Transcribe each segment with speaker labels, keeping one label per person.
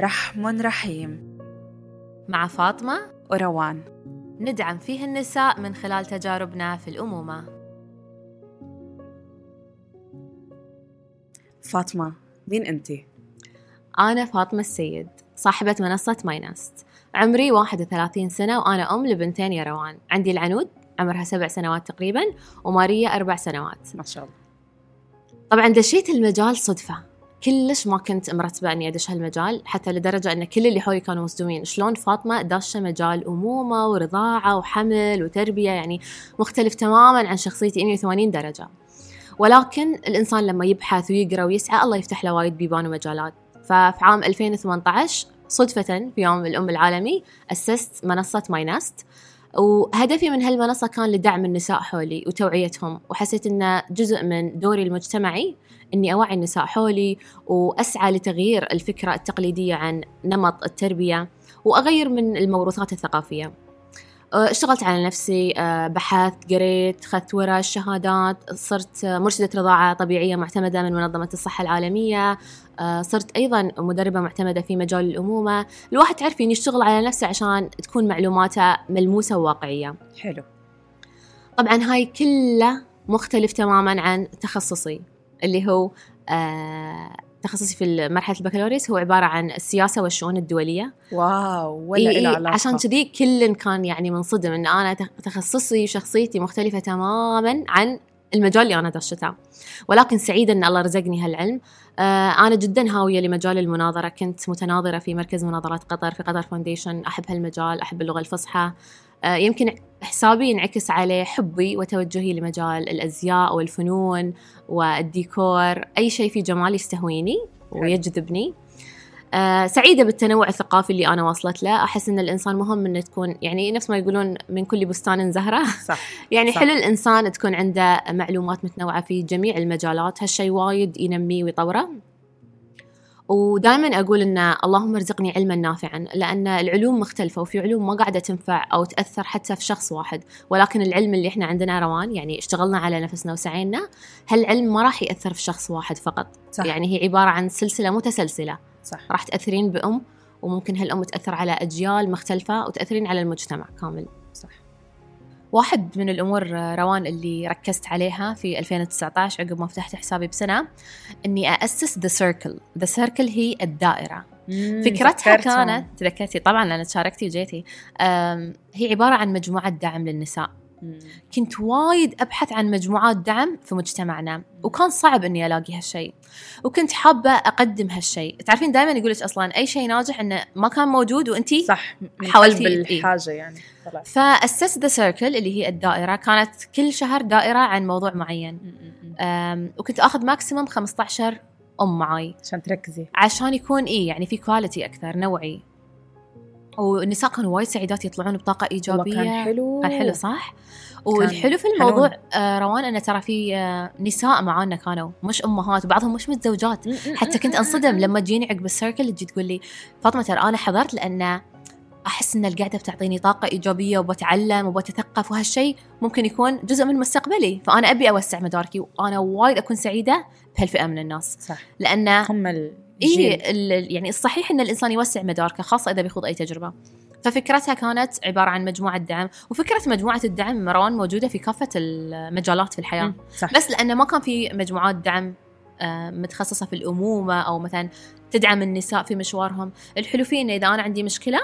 Speaker 1: رحم رحيم.
Speaker 2: مع فاطمة
Speaker 1: وروان.
Speaker 2: ندعم فيه النساء من خلال تجاربنا في الأمومة.
Speaker 1: فاطمة مين أنت؟
Speaker 2: أنا فاطمة السيد صاحبة منصة ماينست عمري 31 سنة وأنا أم لبنتين يا روان. عندي العنود عمرها سبع سنوات تقريبا وماريا أربع سنوات.
Speaker 1: ما شاء الله.
Speaker 2: طبعا دشيت المجال صدفة. كلش ما كنت مرتبة إني أدش هالمجال حتى لدرجة إن كل اللي حولي كانوا مصدومين. شلون فاطمة داشة مجال أمومة ورضاعة وحمل وتربية؟ يعني مختلف تماما عن شخصيتي 180 درجة. ولكن الإنسان لما يبحث ويقرأ ويسعى الله يفتح له وايد بيبان ومجالات. ففي عام 2018 صدفة في يوم الأم العالمي أسست منصة My Nest وهدفي من هالمنصة كان لدعم النساء حولي وتوعيتهم وحسيت أنه جزء من دوري المجتمعي أني أوعي النساء حولي وأسعى لتغيير الفكرة التقليدية عن نمط التربية وأغير من الموروثات الثقافية. اشتغلت على نفسي أه، بحثت قريت خذت ورش شهادات صرت مرشدة رضاعة طبيعية معتمدة من منظمة الصحة العالمية أه، صرت أيضا مدربة معتمدة في مجال الأمومة. الواحد تعرفين يشتغل على نفسه عشان تكون معلوماته ملموسة وواقعية.
Speaker 1: حلو.
Speaker 2: طبعا هاي كلها مختلف تماما عن تخصصي اللي هو تخصصي في مرحلة البكالوريوس هو عبارة عن السياسة والشؤون الدولية.
Speaker 1: Wow ولا
Speaker 2: إيه
Speaker 1: علاقة؟
Speaker 2: عشان كذي الكل كان يعني منصدم إن أنا تخصصي وشخصيتي مختلفة تماما عن المجال اللي أنا دشته ولكن سعيدة إن الله رزقني هالعلم. آه أنا جدا هاوية لمجال المناظرة. كنت متناظرة في مركز مناظرات قطر في Qatar Foundation أحب هالمجال أحب اللغة الفصحى. آه يمكن حسابي ينعكس عليه حبي وتوجهي لمجال الأزياء والفنون والديكور. أي شيء في جمال يستهويني ويجذبني. آه سعيدة بالتنوع الثقافي اللي أنا وصلت له. أحس أن الإنسان مهم أنه تكون يعني نفس ما يقولون من كل بستان زهرة.
Speaker 1: صح
Speaker 2: يعني
Speaker 1: صح.
Speaker 2: حلو الإنسان تكون عنده معلومات متنوعة في جميع المجالات. هالشيء وايد ينميه ويطوره. ودائما أقول إن اللهم ارزقني علما نافعا لأن العلوم مختلفة وفي علوم ما قاعدة تنفع أو تأثر حتى في شخص واحد. ولكن العلم اللي إحنا عندنا روان يعني اشتغلنا على نفسنا وسعينا هالعلم ما راح يأثر في شخص واحد فقط.
Speaker 1: صح.
Speaker 2: يعني هي عبارة عن سلسلة متسلسلة.
Speaker 1: صح.
Speaker 2: راح تأثرين بأم وممكن هالأم تأثر على أجيال مختلفة وتأثرين على المجتمع كامل.
Speaker 1: صح.
Speaker 2: واحد من الأمور روان اللي ركزت عليها في 2019 عقب ما فتحت حسابي بسنة إني اسس The Circle The Circle هي الدائرة. فكرتها كانت إذا تذكرتي طبعا أنتي شاركتي وجيتي هي عبارة عن مجموعة دعم للنساء. كنت وايد أبحث عن مجموعات دعم في مجتمعنا وكان صعب إني ألاقي هالشيء. وكنت حابة أقدم هالشيء. تعرفين دائما يقول لك أصلا أي شيء ناجح إنه ما كان موجود وانتي
Speaker 1: صح
Speaker 2: حاولتي
Speaker 1: بالحاجة يعني
Speaker 2: طلعت فأسست The Circle اللي هي الدائرة. كانت كل شهر دائرة عن موضوع معين. وكنت آخذ maximum 15 أم معاي.
Speaker 1: عشان تركزي.
Speaker 2: عشان يكون إيه يعني في quality أكثر نوعي. والنساء كانوا وايد سعيدات يطلعون بطاقة ايجابيه
Speaker 1: كان حلو.
Speaker 2: كان حلو صح؟ والحلو في الموضوع آه روان انه ترى في آه نساء معانا كانوا مش أمهات وبعضهم مش متزوجات. حتى كنت أنصدم لما تجيني عقب ال circle تجي تقول لي فاطمة ترى أنا حضرت لأن أحس إن القعده بتعطيني طاقة إيجابية وبتعلم وبتثقف وهالشيء ممكن يكون جزء من مستقبلي. فأنا أبي أوسع مداركي وأنا وايد أكون سعيدة بهالفئة من الناس.
Speaker 1: صح.
Speaker 2: لأن
Speaker 1: هم
Speaker 2: إيه يعني الصحيح إن الإنسان يوسع مداركه خاصة إذا بيخوض أي تجربة. ففكرتها كانت عبارة عن مجموعة دعم وفكرة مجموعة الدعم مروان موجودة في كافة المجالات في الحياة.
Speaker 1: صح.
Speaker 2: بس لأنه ما كان في مجموعات دعم آه، متخصصة في الأمومة أو مثلا تدعم النساء في مشوارهم. الحلو فيه إنه إذا أنا عندي مشكلة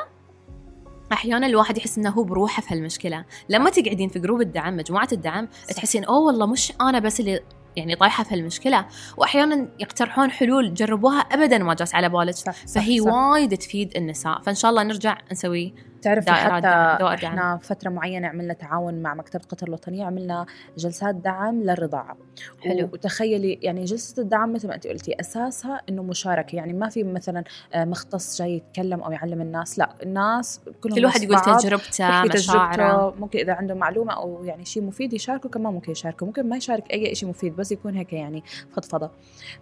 Speaker 2: أحيانا الواحد يحس إنه هو بروحه في هالمشكلة. لما تقعدين في جروب الدعم مجموعة الدعم تحسين أوه والله مش أنا بس اللي يعني طايحة في المشكلة واحيانا يقترحون حلول جربوها ابدا ما جات على بالك فهي صح. وايد تفيد النساء فإن شاء الله نرجع نسوي
Speaker 1: تعرفي حتى إحنا فترة معينة عملنا تعاون مع مكتبة قطر الوطنية عملنا جلسات دعم للرضاعة.
Speaker 2: حلو.
Speaker 1: وتخيلي يعني جلسة الدعم مثل ما انت قلتي أساسها إنه مشاركة يعني ما في مثلا آه، مختص جاي يتكلم أو يعلم الناس لا الناس
Speaker 2: كلهم كل واحد يقول تجربته
Speaker 1: تجربته ممكن إذا عنده معلومة أو يعني شيء مفيد يشاركه كمان ممكن يشاركه ممكن ما يشارك أي شيء مفيد بس يكون هيك يعني فضفضة.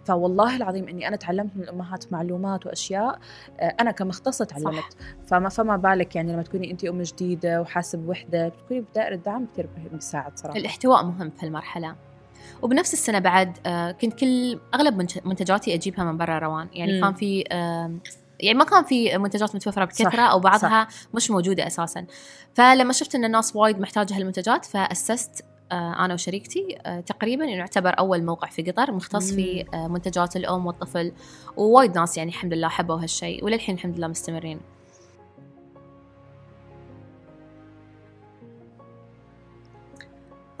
Speaker 1: فوالله العظيم إني أنا تعلمت من الأمهات معلومات وأشياء آه، أنا كمختصة تعلمت. فما فما بالك يعني لما تكوني انت أم جديدة وحاسة بوحدة بتكوني بدائره دعم كثير بيساعد صراحة.
Speaker 2: الاحتواء مهم في المرحله وبنفس السنة بعد آه، كنت كل أغلب منتجاتي أجيبها من برا روان. يعني م. كان في يعني ما كان في منتجات متوفرة بكثرة
Speaker 1: صح،
Speaker 2: أو بعضها مش موجودة أساسا. فلما شفت إن الناس وايد محتاجة هالمنتجات فأسست آه، أنا وشريكتي آه، تقريبا انه يعتبر أول موقع في قطر مختص في منتجات الأم والطفل. ووايد ناس يعني الحمد لله حبوا هالشيء وللحين الحمد لله مستمرين.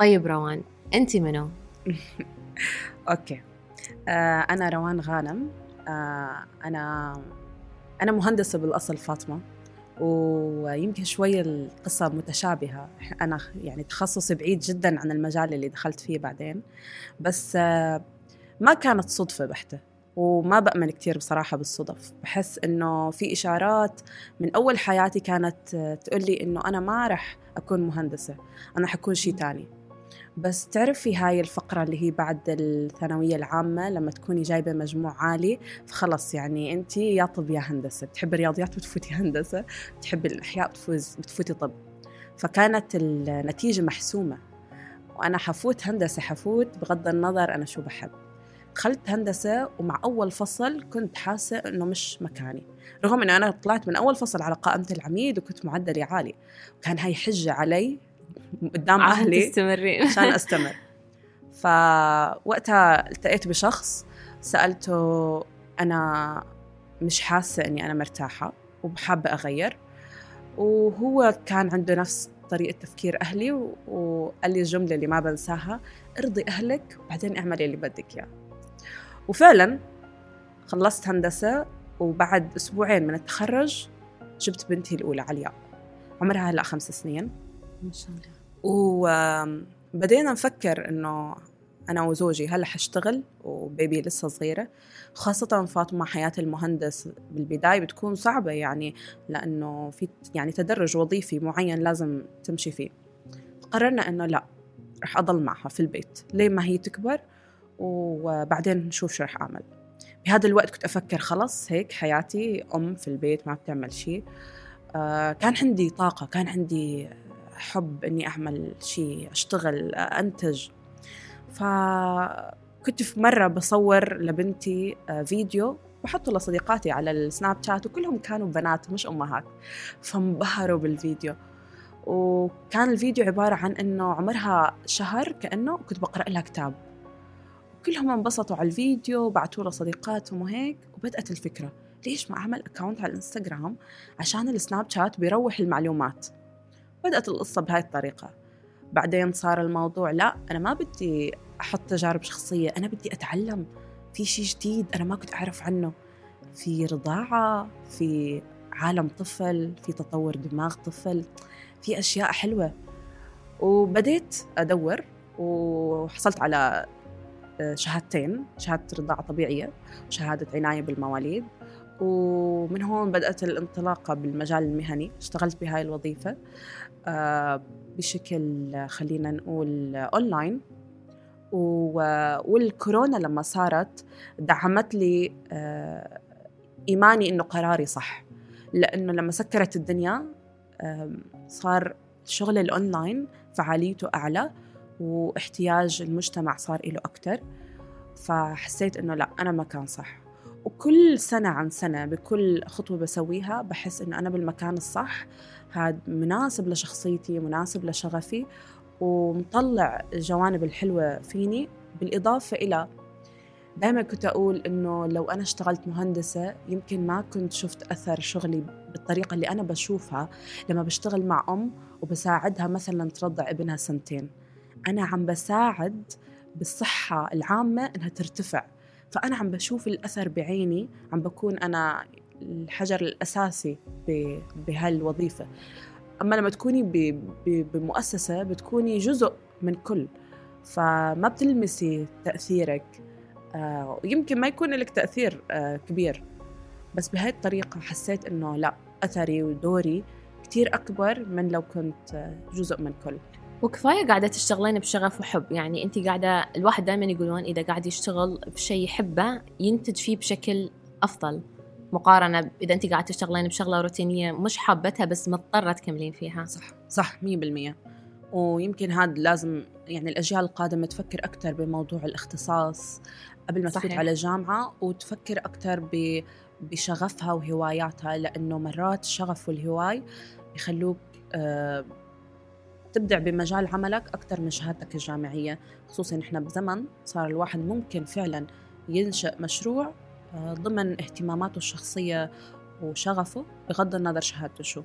Speaker 2: طيب روان انت منو؟
Speaker 1: أوكي. آه أنا روان غانم. آه أنا أنا مهندسة بالأصل فاطمة ويمكن شوي القصة متشابهة. أنا يعني تخصصي بعيد جدا عن المجال اللي دخلت فيه بعدين. بس آه ما كانت صدفة بحتة وما بأمن كتير بصراحة بالصدف. بحس إنه في إشارات من أول حياتي كانت آه، تقول لي إنه أنا ما رح أكون مهندسة أنا حكون شيء تاني. بس تعرفي هاي الفقرة اللي هي بعد الثانوية العامة لما تكوني جايبة مجموع عالي فخلص يعني أنت يا طب يا هندسة. بتحبي الرياضيات بتفوتي هندسة بتحبي الأحياء بتفوز بتفوتي طب. فكانت النتيجة محسومة. وأنا حفوت هندسة حفوت بغض النظر أنا شو بحب. دخلت هندسة ومع أول فصل كنت حاسة إنه مش مكاني. رغم إنه أنا طلعت من أول فصل على قائمة العميد وكنت معدلي عالي. وكان هاي حجة علي قدام
Speaker 2: عشان
Speaker 1: أهلي
Speaker 2: تستمرين.
Speaker 1: عشان أستمر. فوقتها التقيت بشخص سألته أنا مش حاسة إني أنا مرتاحة وبحابه أغير وهو كان عنده نفس طريقة تفكير أهلي و- وقال لي الجملة اللي ما بنساها ارضي أهلك وبعدين اعملي اللي بدك إياه. وفعلا خلصت هندسة وبعد أسبوعين من التخرج جبت بنتي الأولى علياء عمرها هلأ خمس سنين.
Speaker 2: ما شاء الله.
Speaker 1: وبدينا نفكر إنه أنا وزوجي هلأ حاشتغل وبيبي لسه صغيرة خاصة فاطمة حياة المهندس بالبداية بتكون صعبة يعني لأنه في يعني تدرج وظيفي معين لازم تمشي فيه. قررنا إنه لأ رح أضل معها في البيت. لين ما هي تكبر؟ وبعدين نشوف شو رح أعمل. بهذا الوقت كنت أفكر خلص هيك حياتي أم في البيت ما بتعمل شيء آه كان عندي طاقة كان عندي حب إني أعمل شيء أشتغل أنتج. فكنت في مرة بصور لبنتي آه، فيديو بحطه لصديقاتي على السناب شات وكلهم كانوا بنات مش أمهات. فانبهروا بالفيديو. وكان الفيديو عبارة عن إنه عمرها شهر كأنه كنت بقرأ لها كتاب. كلهم انبسطوا على الفيديو وبعتوا له صديقاتهم وهيك وبدأت الفكرة. ليش ما أعمل أكاونت على الإنستغرام عشان السناب شات بيروح المعلومات؟ بدأت القصة بهاي الطريقة. بعدين صار الموضوع لا أنا ما بدي أحط تجارب شخصية أنا بدي أتعلم. في شيء جديد أنا ما كنت أعرف عنه. في رضاعة في عالم طفل في تطور دماغ طفل في أشياء حلوة. وبديت أدور وحصلت على آه، شهادتين شهادة رضاعة طبيعية وشهادة عناية بالمواليد. ومن هون بدأت الانطلاقة بالمجال المهني اشتغلت بهاي الوظيفة. بشكل آه، خلينا نقول أونلاين و- والكورونا لما صارت دعمت لي آه، إيماني إنه قراري صح. لأنه لما سكرت الدنيا صار الشغل الأونلاين فعاليته أعلى واحتياج المجتمع صار له أكتر. فحسيت إنه لا أنا مكان صح. وكل سنة عن سنة بكل خطوة بسويها بحس إنه أنا بالمكان الصح. هذا مناسب لشخصيتي مناسب لشغفي ومطلع الجوانب الحلوة فيني بالإضافة إلى دائما كنت أقول إنه لو أنا اشتغلت مهندسة يمكن ما كنت شفت أثر شغلي بالطريقة اللي أنا بشوفها لما بشتغل مع أم وبساعدها مثلا ترضع ابنها سنتين. أنا عم بساعد بالصحة العامة إنها ترتفع فأنا عم بشوف الأثر بعيني عم بكون أنا الحجر الأساسي بهالوظيفة. أما لما تكوني بمؤسسة بتكوني جزء من كل فما بتلمسي تأثيرك. آه، ويمكن ما يكون لك تأثير آه، كبير. بس بهاي الطريقة حسيت إنه لا أثري ودوري كتير أكبر من لو كنت آه، جزء من كل.
Speaker 2: وكفاية قاعدة تشتغلين بشغف وحب. يعني انت قاعدة الواحد دائما يقولون إذا قاعد يشتغل بشيء يحبه ينتج فيه بشكل أفضل. مقارنة إذا انت قاعدة تشتغلين بشغلة روتينية مش حابتها بس مضطرة تكملين فيها.
Speaker 1: صح. صح 100% ويمكن هذا لازم يعني الأجيال القادمة تفكر أكثر بموضوع الاختصاص قبل ما تفوت. على جامعة وتفكر أكثر ب بشغفها وهواياتها لأنه مرات الشغف والهواي بيخلوك آه، تبدع بمجال عملك أكثر من شهادتك الجامعية. خصوصا إحنا بزمن صار الواحد ممكن فعلا ينشأ مشروع ضمن اهتماماته الشخصية وشغفه بغض النظر شهادته شو.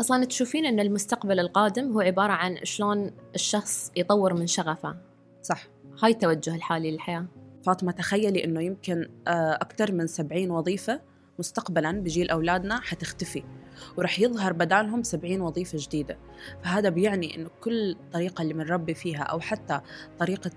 Speaker 2: أصلا تشوفين إن المستقبل القادم هو عبارة عن شلون الشخص يطور من شغفه.
Speaker 1: صح.
Speaker 2: هاي التوجه الحالي للحياة.
Speaker 1: فاطمة تخيلي إنه يمكن آه، أكثر من 70 وظيفة مستقبلا بجيل أولادنا حتختفي ورح يظهر بدالهم 70 وظيفة جديدة. فهذا بيعني إنه كل طريقة اللي بنربي فيها أو حتى طريقة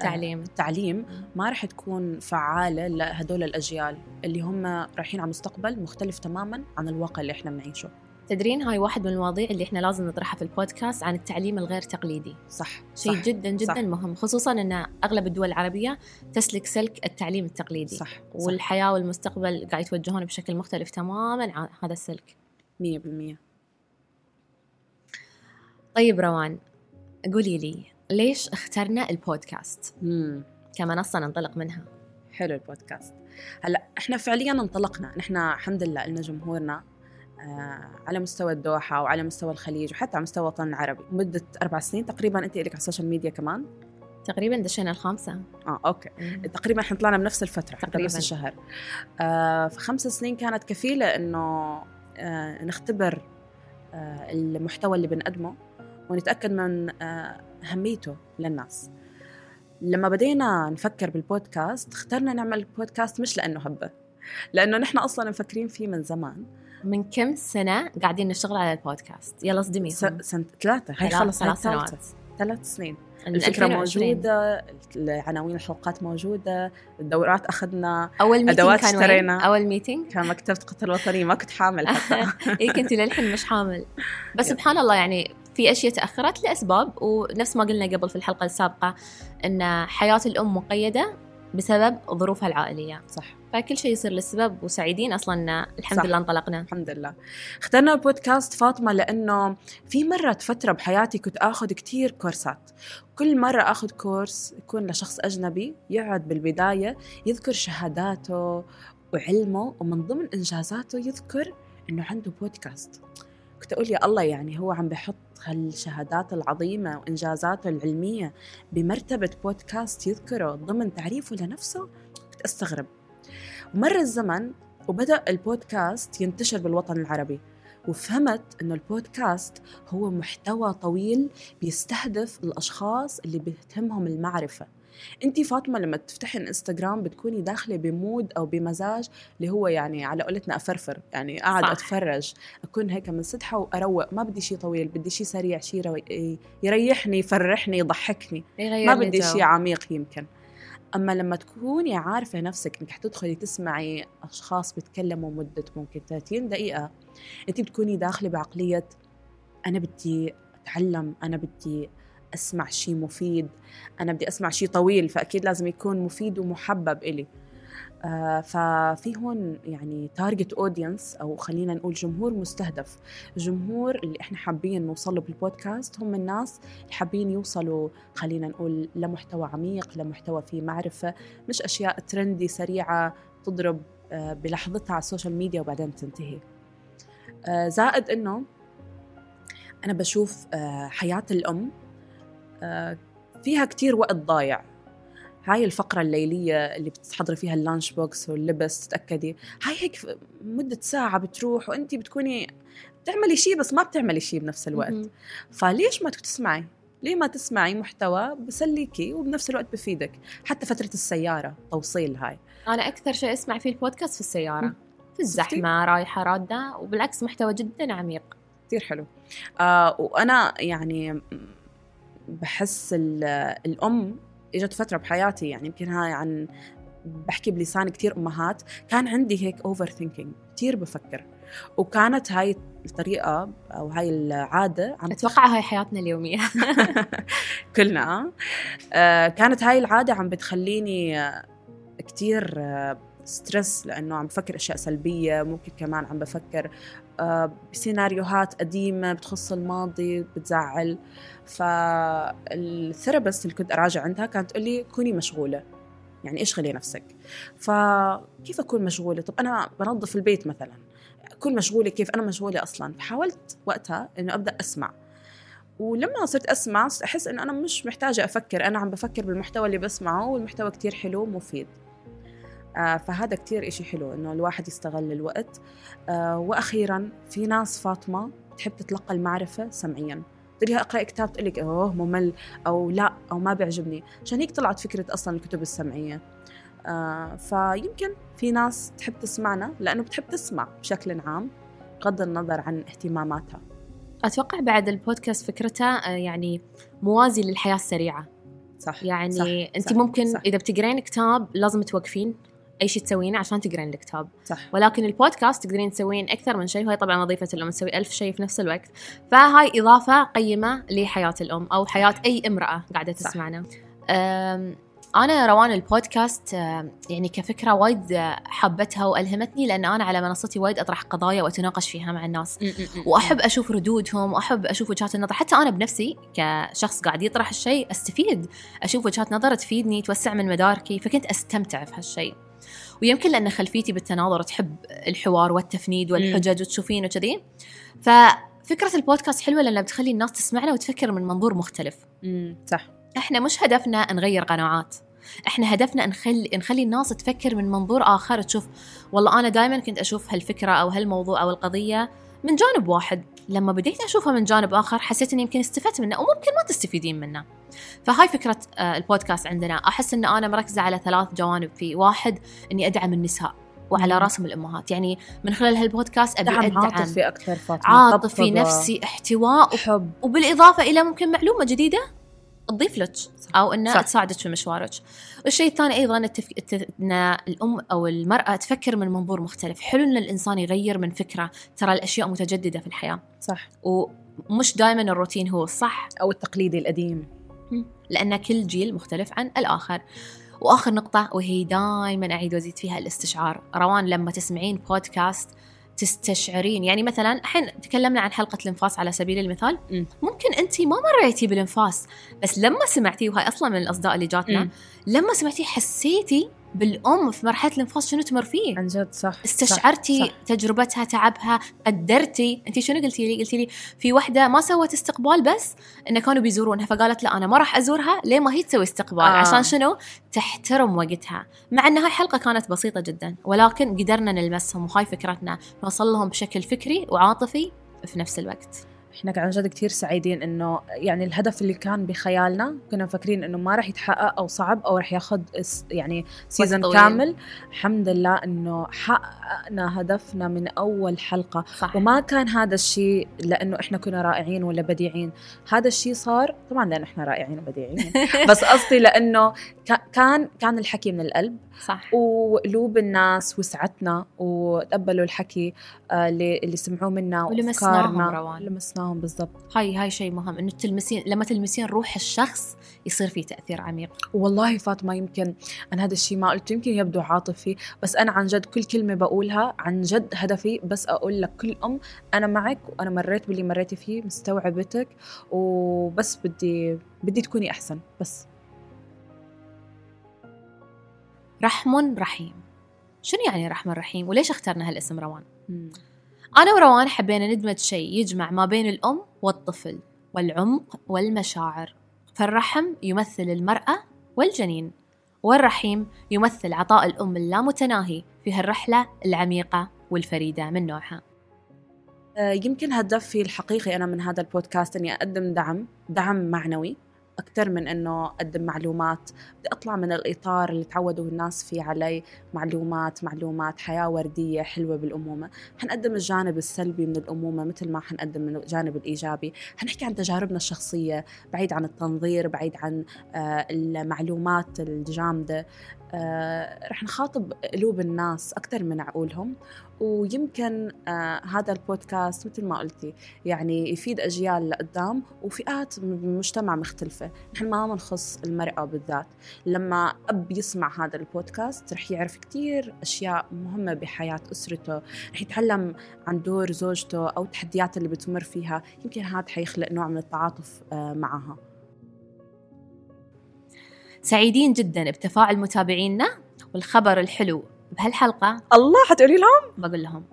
Speaker 2: تعليم.
Speaker 1: التعليم ما رح تكون فعالة لهدول الأجيال اللي هم رايحين على مستقبل مختلف تماما عن الواقع اللي إحنا بنعيشه.
Speaker 2: تدرين هاي واحد من المواضيع اللي إحنا لازم نطرحها في البودكاست عن التعليم الغير تقليدي.
Speaker 1: صح
Speaker 2: شيء
Speaker 1: صح.
Speaker 2: جدا جدا
Speaker 1: صح.
Speaker 2: مهم خصوصا إن أغلب الدول العربية تسلك سلك التعليم التقليدي.
Speaker 1: صح
Speaker 2: والحياة والمستقبل قاعد يتوجهون بشكل مختلف تماما عن هذا السلك.
Speaker 1: 100%
Speaker 2: طيب روان قولي لي ليش اخترنا البودكاست؟
Speaker 1: مم.
Speaker 2: كمنصة ننطلق منها.
Speaker 1: حلو البودكاست. هلا إحنا فعليا انطلقنا. نحن الحمد لله لنا جمهورنا آه على مستوى الدوحة وعلى مستوى الخليج وحتى على مستوى الوطن العربي. مدة أربع سنين تقريبا أنت لك على ال social media كمان؟
Speaker 2: تقريبا دشينا الخامسة.
Speaker 1: آه okay. تقريبا إحنا طلعنا بنفس الفترة
Speaker 2: تقريباً.
Speaker 1: بنفس الشهر. آه فخمس سنين كانت كفيلة إنه آه نختبر آه المحتوى اللي بنقدمه. ونتأكد من آه أهميته للناس. لما بدينا نفكر بالبودكاست اخترنا نعمل بودكاست مش لأنه هبة لأنه نحن أصلا مفكرين فيه من زمان.
Speaker 2: من كم سنة قاعدين نشتغل على البودكاست؟ يلا صدمي.
Speaker 1: س- سنة ثلاثة. هاي
Speaker 2: ثلاث-
Speaker 1: خلص
Speaker 2: ثلاث سنوات.
Speaker 1: ثلاث سنين. الفكرة
Speaker 2: 2020.
Speaker 1: موجودة العناوين الحلقات موجودة الدورات أخذنا
Speaker 2: meeting
Speaker 1: أدوات
Speaker 2: كان وين؟
Speaker 1: اشترينا.
Speaker 2: أول meeting
Speaker 1: كان مكتبة قطر الوطنية ما كنت حامل حتى.
Speaker 2: اي كنت للحين مش حامل. بس سبحان الله يعني في أشياء تأخرت لأسباب ونفس ما قلنا قبل في الحلقة السابقة إن حياة الأم مقيدة بسبب ظروفها العائلية.
Speaker 1: صح.
Speaker 2: فكل شيء يصير للسبب وسعيدين أصلا إن الحمد
Speaker 1: صح.
Speaker 2: لله انطلقنا.
Speaker 1: الحمد لله. اخترنا البودكاست فاطمة لأنه في مرة فترة بحياتي كنت أخذ كتير كورسات. كل مرة أخذ كورس يكون لشخص أجنبي يقعد بالبداية يذكر شهاداته وعلمه ومن ضمن إنجازاته يذكر إنه عنده بودكاست. كنت أقول يا الله يعني هو عم بحط هالشهادات العظيمة وإنجازاته العلمية بمرتبة بودكاست يذكره ضمن تعريفه لنفسه؟ كنت أستغرب. ومر الزمن وبدأ البودكاست ينتشر بالوطن العربي وفهمت إنه البودكاست هو محتوى طويل بيستهدف الأشخاص اللي بتهمهم المعرفة. انت فاطمة لما تفتحي الانستغرام بتكوني داخلة بمود أو بمزاج اللي هو يعني على قولتنا أفرفر يعني قاعد
Speaker 2: صح.
Speaker 1: أتفرج أكون هيك منسدحه وأروق ما بدي شيء طويل بدي شيء سريع شيء يريحني يفرحني يضحكني ما بدي. شيء عميق يمكن أما لما تكوني عارفة نفسك إنك حتدخلي تسمعي أشخاص بيتكلموا مدة ممكن 30 دقيقة انت بتكوني داخلة بعقلية أنا بدي أتعلم أنا بدي أسمع شيء مفيد. أنا بدي أسمع شيء طويل فأكيد لازم يكون مفيد ومحبب إلي. آه ففي هون يعني target audience أو خلينا نقول جمهور مستهدف. الجمهور اللي إحنا حابين نوصل له بالبودكاست هم الناس اللي حابين يوصلوا خلينا نقول لمحتوى عميق لمحتوى فيه معرفة مش أشياء trendy سريعة تضرب آه، بلحظتها على ال social media وبعدين تنتهي. آه، زائد أنه أنا بشوف آه، حياة الأم آه، فيها كتير وقت ضايع. هاي الفقرة الليلية اللي بتحضري فيها ال lunch box واللبس تتأكدي. هاي هيك مدة ساعة بتروح وانت بتكوني بتعملي شيء بس ما بتعملي شيء بنفس الوقت. فليش ما تسمعي؟ ليه ما تسمعي محتوى بسليكي وبنفس الوقت بفيدك؟ حتى فترة السيارة توصيل هاي.
Speaker 2: أنا أكثر شيء أسمع فيه البودكاست في السيارة.
Speaker 1: مم.
Speaker 2: في الزحمة رايحة راده وبالعكس محتوى جدا عميق.
Speaker 1: كثير حلو. آه وأنا يعني بحس ال- الأم إجت فترة بحياتي يعني يمكن هاي عن بحكي بلسان كتير أمهات كان عندي هيك overthinking كتير بفكر. وكانت هاي الطريقة أو هاي العادة عم
Speaker 2: أتوقع هاي حياتنا اليومية.
Speaker 1: كلنا آه كانت هاي العادة عم بتخليني آه كتير آه stress لأنه عم بفكر أشياء سلبية ممكن كمان عم بفكر آه بسيناريوهات قديمة بتخص الماضي بتزعل. فالثيرابيست اللي كنت أراجع عندها كانت تقول لي كوني مشغولة يعني اشغلي نفسك؟ فكيف أكون مشغولة؟ طب أنا بنظف البيت مثلا أكون مشغولة كيف؟ أنا مشغولة أصلا. فحاولت وقتها إنه أبدأ أسمع. ولما صرت أسمع صرت أحس إنه أنا مش محتاجة أفكر أنا عم بفكر بالمحتوى اللي بسمعه والمحتوى كتير حلو ومفيد. آه فهذا كتير إشي حلو إنه الواحد يستغل الوقت. آه وأخيرا في ناس فاطمة تحب تتلقى المعرفة سمعيا. تقولي أقرأ كتاب تقول لك أوه ممل أو لا أو ما بيعجبني. عشان هيك طلعت فكرة أصلا الكتب السمعية. آه فيمكن في ناس تحب تسمعنا لأنه بتحب تسمع بشكل عام بغض النظر عن اهتماماتها.
Speaker 2: أتوقع بعد البودكاست فكرته آه، يعني موازي للحياة السريعة.
Speaker 1: صح
Speaker 2: يعني
Speaker 1: صح
Speaker 2: انت
Speaker 1: صح
Speaker 2: ممكن
Speaker 1: صح.
Speaker 2: إذا بتقرين كتاب لازم توقفين. أي شيء تسوينه عشان تقرين الكتاب.
Speaker 1: صح.
Speaker 2: ولكن البودكاست تقدرين تسوين أكثر من شيء وهي طبعا وظيفة الأم تسوي ألف شيء في نفس الوقت. فهاي إضافة قيمة لحياة الأم أو حياة أي امرأة
Speaker 1: قاعدة.
Speaker 2: تسمعنا. أنا روان البودكاست يعني كفكرة وايد حبتها وألهمتني لأن أنا على منصتي وايد أطرح قضايا وأتناقش فيها مع الناس. وأحب أشوف ردودهم وأحب أشوف وجهات النظر. حتى أنا بنفسي كشخص قاعد يطرح الشيء أستفيد. أشوف وجهات نظر تفيدني توسع من مداركي فكنت أستمتع في هالشيء ويمكن لأن خلفيتي بالتناظر تحب الحوار والتفنيد والحجج وتشوفين وكذي. ففكره البودكاست حلوة لأنها بتخلي الناس تسمعنا وتفكر من منظور مختلف.
Speaker 1: مم. صح.
Speaker 2: إحنا مش هدفنا نغير قناعات إحنا هدفنا نخلي نخلي الناس تفكر من منظور آخر تشوف والله أنا دائما كنت أشوف هالفكرة أو هالموضوع أو القضية من جانب واحد. لما بديت أشوفها من جانب آخر حسيت إني يمكن استفدت منه وممكن ما تستفيدين منه فهاي فكرة آه، البودكاست عندنا. أحس إن أنا مركزة على ثلاث جوانب. فيه واحد إني أدعم النساء وعلى. راسهم الأمهات. يعني من خلال هالبودكاست أبي
Speaker 1: دعم
Speaker 2: أدعم
Speaker 1: عاطفي أكثر فاطمة.
Speaker 2: عاطفي نفسي احتواء
Speaker 1: حب.
Speaker 2: وبالإضافة إلى ممكن معلومة جديدة؟ تضيف لك أو انها. تساعدك في مشوارك. والشيء الثاني أيضا التفك... الت- إن الأم أو المرأة تفكر من منظور مختلف، حلو إن الإنسان يغير من فكرة، ترى الأشياء متجددة في الحياة.
Speaker 1: صح.
Speaker 2: ومش دائما الروتين هو الصح.
Speaker 1: أو التقليدي القديم.
Speaker 2: لأن كل جيل مختلف عن الآخر. وآخر نقطة وهي دائما أعيد وأزيد فيها الاستشعار، روان لما تسمعين بودكاست تستشعرين يعني مثلا الحين تكلمنا عن حلقة الإنفاس على سبيل المثال
Speaker 1: مم.
Speaker 2: ممكن انت ما مريتي بالإنفاس بس لما سمعتي وهاي أصلا من الأصداء اللي جاتنا. لما سمعتي حسيتي بالأم في مرحلة الانفاس شنو تمر فيه
Speaker 1: عن جد صح
Speaker 2: استشعرتي
Speaker 1: صح.
Speaker 2: صح. تجربتها تعبها قدرتي انت شنو قلتي لي قلتي لي في وحدة ما سوت استقبال بس انه كانوا بيزورونها فقالت لا أنا ما راح أزورها ليه ما هي تسوي استقبال
Speaker 1: آه.
Speaker 2: عشان شنو تحترم وقتها مع ان هاي الحلقة كانت بسيطة جدا ولكن قدرنا نلمسهم وهاي فكرتنا نوصل لهم بشكل فكري وعاطفي في نفس الوقت
Speaker 1: إحنا عن جد كثير سعيدين إنه يعني الهدف اللي كان بخيالنا كنا مفكرين إنه ما راح يتحقق أو صعب أو راح ياخذ يعني
Speaker 2: season.
Speaker 1: كامل. الحمد لله إنه حققنا هدفنا من أول حلقة.
Speaker 2: صح
Speaker 1: وما كان هذا الشيء لإنه إحنا كنا رائعين ولا بديعين. هذا الشيء صار طبعا لإنه إحنا رائعين وبديعين. بس قصدي لإنه كا- كان كان الحكي من القلب.
Speaker 2: صح.
Speaker 1: وقلوب الناس وسعتنا وتقبلوا الحكي آه، اللي اللي سمعوه منا
Speaker 2: ولمسناهم. روان.
Speaker 1: لمسناهم. بالضبط.
Speaker 2: هاي هاي شيء مهم إنه تلمسين لما تلمسين روح الشخص يصير في تأثير عميق.
Speaker 1: والله فاطمة يمكن أنا هذا الشيء ما قلت يمكن يبدو عاطفي بس أنا عن جد كل كلمة بقولها عن جد هدفي بس أقول لك كل أم أنا معك وأنا مريت باللي مريتي فيه مستوعبتك وبس بدي بدي تكوني أحسن بس.
Speaker 2: رحم رحيم. شنو يعني رحم رحيم؟ وليش اخترنا هالاسم روان؟ أنا وروان حبينا ندمج شيء يجمع ما بين الأم والطفل والعمق والمشاعر. فالرحم يمثل المرأة والجنين والرحيم يمثل عطاء الأم اللامتناهي في هالرحلة العميقة والفريدة من نوعها.
Speaker 1: آه، يمكن هدفي الحقيقي أنا من هذا البودكاست إني أقدم دعم دعم معنوي. أكثر من إنه أقدم معلومات. بدي أطلع من الإطار اللي تعودوا الناس فيه علي. معلومات معلومات حياة وردية حلوة بالأمومة. حنقدم الجانب السلبي من الأمومة مثل ما حنقدم الجانب الإيجابي. حنحكي عن تجاربنا الشخصية بعيد عن التنظير بعيد عن آه، المعلومات الجامدة. آه، رح نخاطب قلوب الناس أكثر من عقولهم ويمكن آه هذا البودكاست مثل ما قلتي يعني يفيد أجيال لقدام وفئات من المجتمع مختلفة. نحن ما بنخص المرأة بالذات. لما أب يسمع هذا البودكاست رح يعرف كتير أشياء مهمة بحياة أسرته رح يتعلم عن دور زوجته أو التحديات اللي بتمر فيها. يمكن هذا حيخلق نوع من التعاطف آه معها.
Speaker 2: سعيدين جدا بتفاعل متابعينا والخبر الحلو بهالحلقة.
Speaker 1: الله حتقولي لهم؟
Speaker 2: بقول لهم.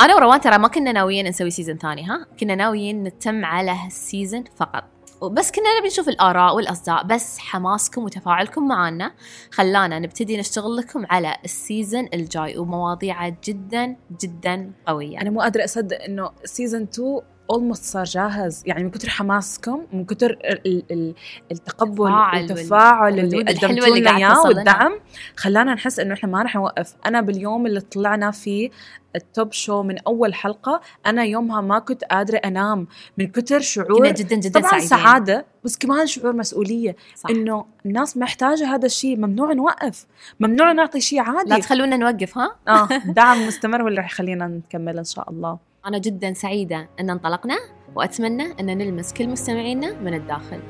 Speaker 2: أنا وروان ترى ما كنا ناويين نسوي season ثاني ها؟ كنا ناويين نتم على هال season فقط. بس كنا نبي نشوف الآراء والأصداء بس حماسكم وتفاعلكم معنا خلانا نبتدي نشتغل لكم على ال season الجاي ومواضيع جدا جدا قوية.
Speaker 1: أنا مو قادرة أصدق إنه season 2 almost صار جاهز يعني من كتر حماسكم من ال- التقبل
Speaker 2: التفاعل
Speaker 1: والتفاعل اللي قدمتوا
Speaker 2: اللي
Speaker 1: لنا
Speaker 2: إياه.
Speaker 1: والدعم خلانا نحس إنه إحنا ما رح نوقف. أنا باليوم اللي طلعنا فيه التوب شو من أول حلقة أنا يومها ما كنت قادرة أنام من كتر شعور.
Speaker 2: كنا جدا جدا
Speaker 1: طبعا
Speaker 2: سعيدين.
Speaker 1: سعادة بس كمان شعور مسؤولية.
Speaker 2: صح.
Speaker 1: إنه الناس محتاجة هذا الشيء ممنوع نوقف. ممنوع نعطي شيء
Speaker 2: لا
Speaker 1: عادي
Speaker 2: تخلونا نوقف ها؟
Speaker 1: آه دعم مستمر واللي رح يخلينا نكمل إن شاء الله.
Speaker 2: أنا جدا سعيدة أن انطلقنا وأتمنى أن نلمس كل مستمعينا من الداخل.